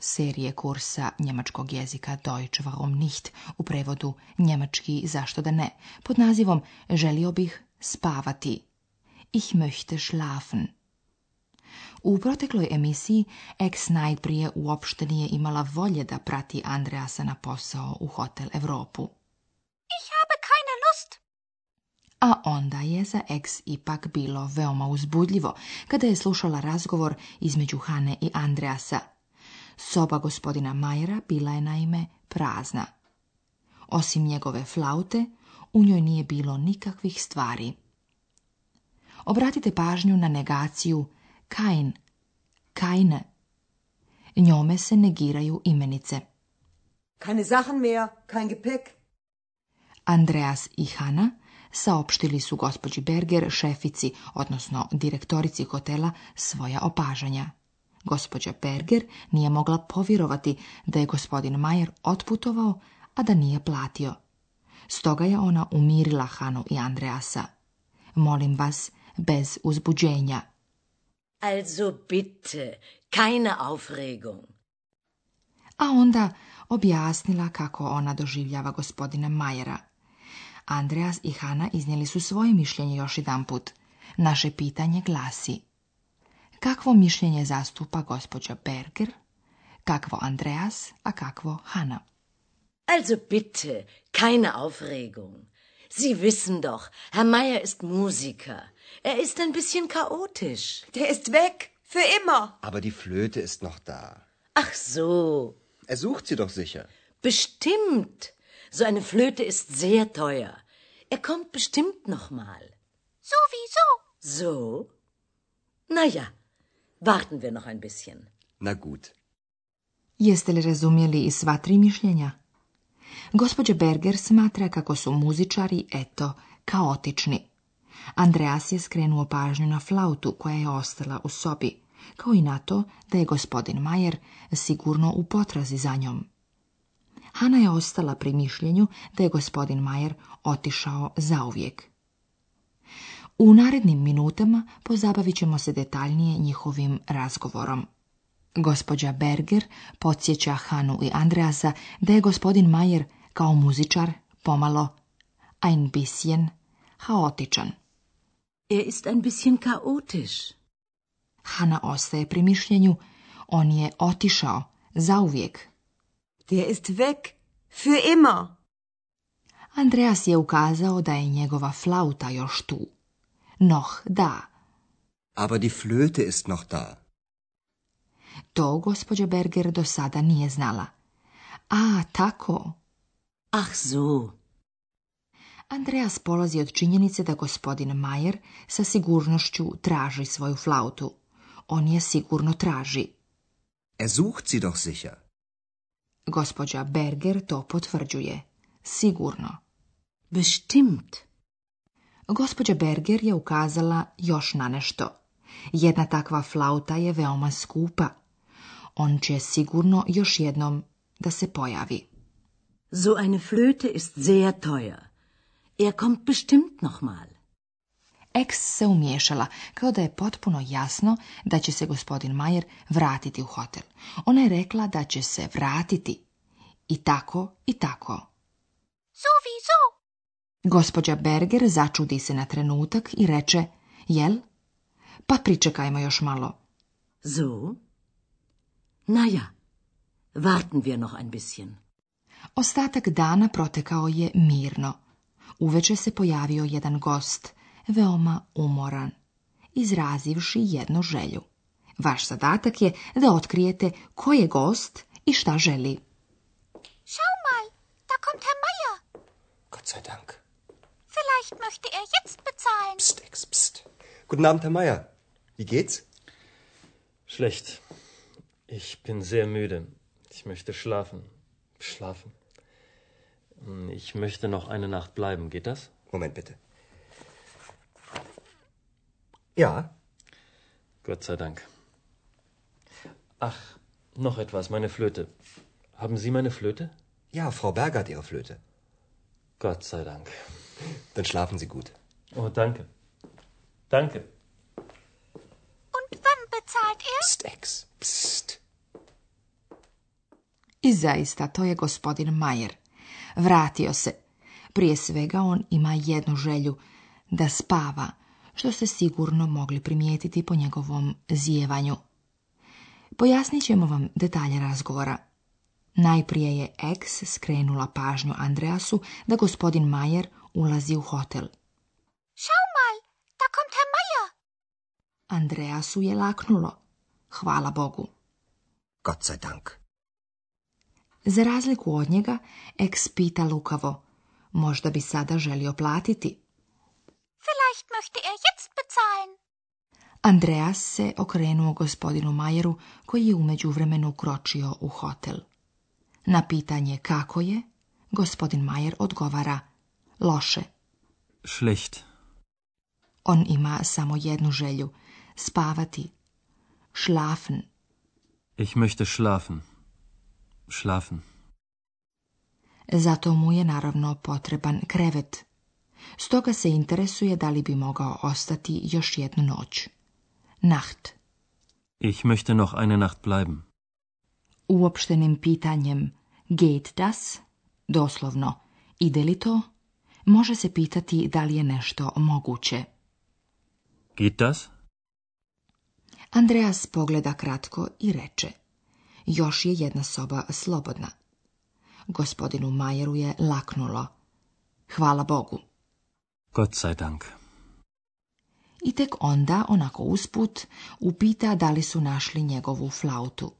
serije kursa njemačkog jezika Deutsch warum nicht u prevodu njemački zašto da ne pod nazivom Želio bih spavati. Ich möchte schlafen. U protekloj emisiji ex najprije uopšte nije imala volje da prati Andreasa na posao u Hotel Europu. Ich habe keine Lust. A onda je za ex ipak bilo veoma uzbudljivo kada je slušala razgovor između Hane i Andreasa – Soba gospodina Majera bila je naime prazna. Osim njegove flaute, u njoj nije bilo nikakvih stvari. Obratite pažnju na negaciju Kain, kaine Njome se negiraju imenice. Keine Sachen mehr, kein Gepäck. Andreas i Hanna saopštili su gospođi Berger, šefici, odnosno direktorici hotela, svoja opažanja. Gospođa Berger nije mogla povjerovati da je gospodin Majer otputovao, a da nije platio. Stoga je ona umirila Hanu i Andreasa. Molim vas, bez uzbuđenja. Also bitte, keine Aufregung. A onda objasnila kako ona doživljava gospodina Majera. Andreas i Hana iznijeli su svoje mišljenje još jedan Naše pitanje glasi... kakvo mišljenje zastupa gospođa Berger, kakvo Andreas, a kakvo Hanna. Also bitte, keine Aufregung. Sie wissen doch, Herr Meier ist Musiker. Er ist ein bisschen chaotisch. Der ist weg, für immer. Aber die Flöte ist noch da. Ach so. Er sucht sie doch sicher. Bestimmt. So eine Flöte ist sehr teuer. Er kommt bestimmt nochmal. So wie So? So? Naja. Warten wir noch ein bisschen. Na gut. Jeste li razumjeli i sva tri mišljenja? Gospođa Berger smatra kako su muzičari, eto, kaotični. Andreas je skrenuo pažnju na flautu koja je ostala u sobi, kao i na to da je gospodin Majer sigurno u potrazi za njom. Hana je ostala pri mišljenju da je gospodin Majer otišao zauvijek. U narednim minutama pozabavit ćemo se detaljnije njihovim razgovorom. Gospođa Berger podsjeća Hanu i Andreasa da je gospodin Majer kao muzičar pomalo ein bisschen haotičan. Er ist ein bisschen chaotisch. Hana ostaje pri mišljenju, on je otišao, zauvijek. Der ist weg, für immer. Andreas je ukazao da je njegova flauta još tu noch da. Aber die Flöte ist noch da. To gospođa Berger do sada nije znala. A, tako. ach so. Andreas polazi od činjenice da gospodin Majer sa sigurnošću traži svoju flautu. On je sigurno traži. Er sucht sie doch sicher. Gospođa Berger to potvrđuje. Sigurno. Bestimmt. Gospođa Berger je ukazala još na nešto. Jedna takva flauta je veoma skupa. On će sigurno još jednom da se pojavi. So eine Flöte ist sehr teuer. Er kommt bestimmt mal. Eks se umiješala, kao da je potpuno jasno da će se gospodin Majer vratiti u hotel. Ona je rekla da će se vratiti. I tako, i tako. Sophie, so! Gospođa Berger začudi se na trenutak i reče, jel? Pa pričekajmo još malo. So? Naja, warten wir noch ein bisschen. Ostatak dana protekao je mirno. Uveče se pojavio jedan gost, veoma umoran, izrazivši jednu želju. Vaš zadatak je da otkrijete ko je gost i šta želi. Schau mal, da kommt Herr Meier. Gott sei Dank. Rechtschaft möchte er jetzt bezahlen. Psst, Ex, psst. Guten Abend, Herr Meier. Wie geht's? Schlecht. Ich bin sehr müde. Ich möchte schlafen. Schlafen. Ich möchte noch eine Nacht bleiben. Geht das? Moment bitte. Ja. Gott sei Dank. Ach, noch etwas, meine Flöte. Haben Sie meine Flöte? Ja, Frau Berger hat Ihre Flöte. Gott sei Dank. Dann schlafen Sie gut. Oh, danke. Danke. Und wann bezahlt er? I zaista, to je gospodin Majer. Vratio se. Prije svega on ima jednu želju, da spava, što ste sigurno mogli primijetiti po njegovom zijevanju Pojasnit ćemo vam detalje razgovora. Najprije je Ex skrenula pažnju Andreasu da gospodin Majer ulazi u hotel. Schau mal, da kommt Herr Meier. Andreasu je laknulo. Hvala Bogu. Gott sei Dank. Za razliku od njega, eks pita lukavo. Možda bi sada želio platiti. Vielleicht möchte er jetzt bezahlen. Andreas se okrenuo gospodinu Majeru, koji je umeđu vremenu kročio u hotel. Na pitanje kako je, gospodin Majer odgovara – loše. Schlecht. On ima samo jednu želju, spavati. Schlafen. Ich möchte schlafen. Schlafen. Zato mu je naravno potreban krevet. Stoga se interesuje da li bi mogao ostati još jednu noć. Nacht. Ich möchte noch eine Nacht bleiben. Uopštenim pitanjem geht das, doslovno, ide li to, može se pitati da li je nešto moguće. Geht Andreas pogleda kratko i reče. Još je jedna soba slobodna. Gospodinu Majeru je laknulo. Hvala Bogu. Gott sei Dank. I tek onda, onako usput, upita da li su našli njegovu flautu.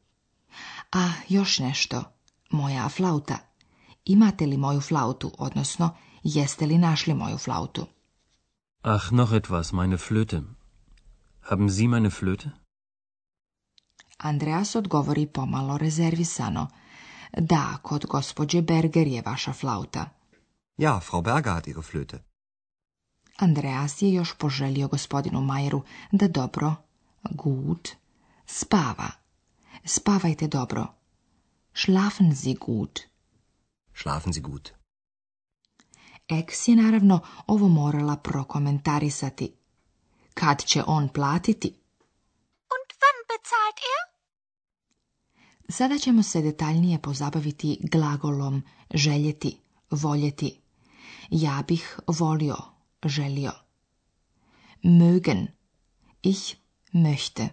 A još nešto, moja flauta. Imate li moju flautu, odnosno Jeste li našli moju flautu? Ach, noch etwas, meine Flöte. Haben Sie meine Flöte? Andreas odgovori pomalo rezervisano. Da, kod gospođe Berger je vaša flauta. Ja, Frau Berger hat ihre Flöte. Andreas je još poželio gospodinu Majeru da dobro, gut, spava. Spavajte dobro. Schlafen Sie gut. Schlafen Sie gut. Eks je naravno ovo morala prokomentarisati. Kad će on platiti? Und wann bezahlt er? Sada ćemo se detaljnije pozabaviti glagolom željeti, voljeti. Ja bih volio, želio. Mögen. Ich möchte.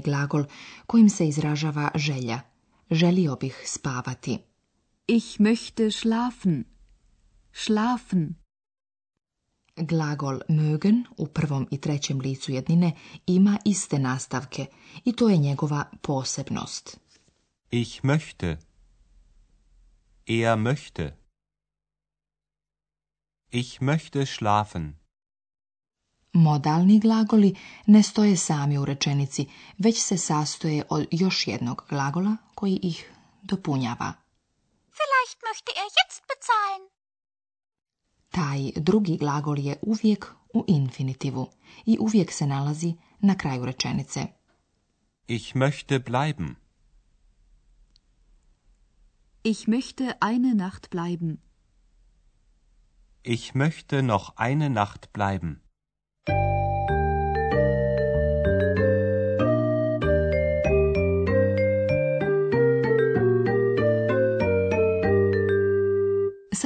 glagol kojim se izražava želja. Želio bih spavati. Ich möchte schlafen. Schlafen. Glagol mögen u prvom i trećem licu jednine ima iste nastavke i to je njegova posebnost. Ich möchte. Er möchte. Ich möchte schlafen. Modalni glagoli ne stoje sami u rečenici, već se sastoje od još jednog glagola koji ih dopunjava. Vielleicht möchte er jetzt bezahlen. Taj drugi glagol je uvijek u infinitivu i uvijek se nalazi na kraju rečenice. Ich möchte bleiben. Ich möchte eine Nacht bleiben. Ich möchte noch eine Nacht bleiben.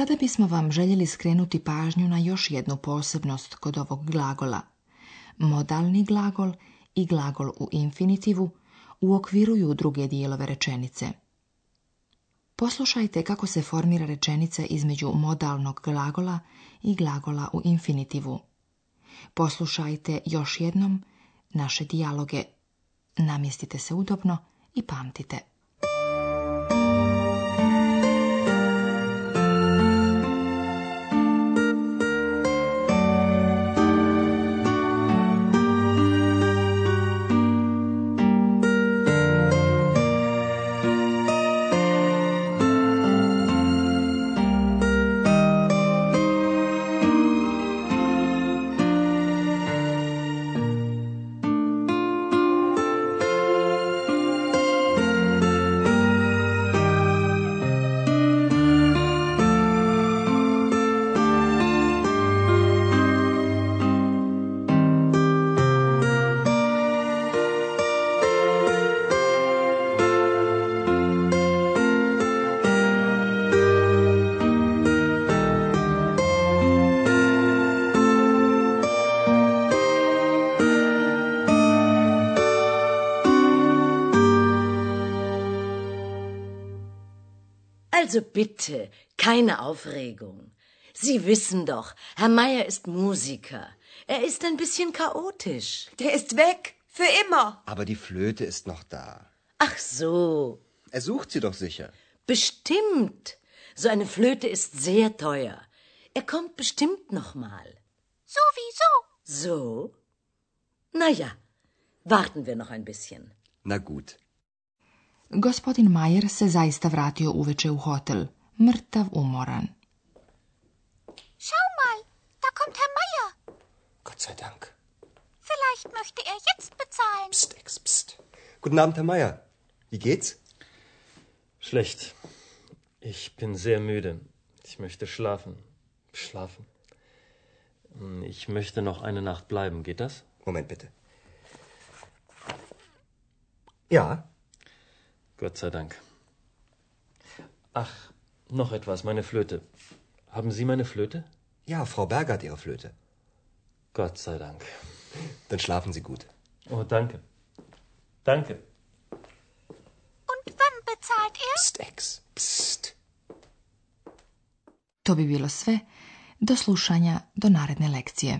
Sada bismo vam željeli skrenuti pažnju na još jednu posebnost kod ovog glagola. Modalni glagol i glagol u infinitivu uokviruju druge dijelove rečenice. Poslušajte kako se formira rečenica između modalnog glagola i glagola u infinitivu. Poslušajte još jednom naše dijaloge. Namjestite se udobno i pamtite. Also bitte, keine Aufregung. Sie wissen doch, Herr Meier ist Musiker. Er ist ein bisschen chaotisch. Der ist weg. Für immer. Aber die Flöte ist noch da. Ach so. Er sucht sie doch sicher. Bestimmt. So eine Flöte ist sehr teuer. Er kommt bestimmt noch mal. Sowieso. So? Na ja, warten wir noch ein bisschen. Na gut. Gospodin Meier se zaista vratio uveče u hotel, mrtav umoran. Schau mal, da kommt Herr Meier. Gott sei Dank. Vielleicht möchte er jetzt bezahlen. Psst, ex, psst. Guten Abend, Herr Meier. Wie geht's? Schlecht. Ich bin sehr müde. Ich möchte schlafen. Schlafen. Ich möchte noch eine Nacht bleiben. Geht das? Moment bitte. Ja, Gott sei Dank. Ach, noch etwas, meine Flöte. Haben Sie meine Flöte? Ja, Frau Berger hat Ihre Flöte. Gott sei Dank. Dann schlafen Sie gut. Oh, danke. Danke. Und wann bezahlt er? Psst, Ex. Psst. To bi bilo sve. Do slušanja, do naredne lekcije.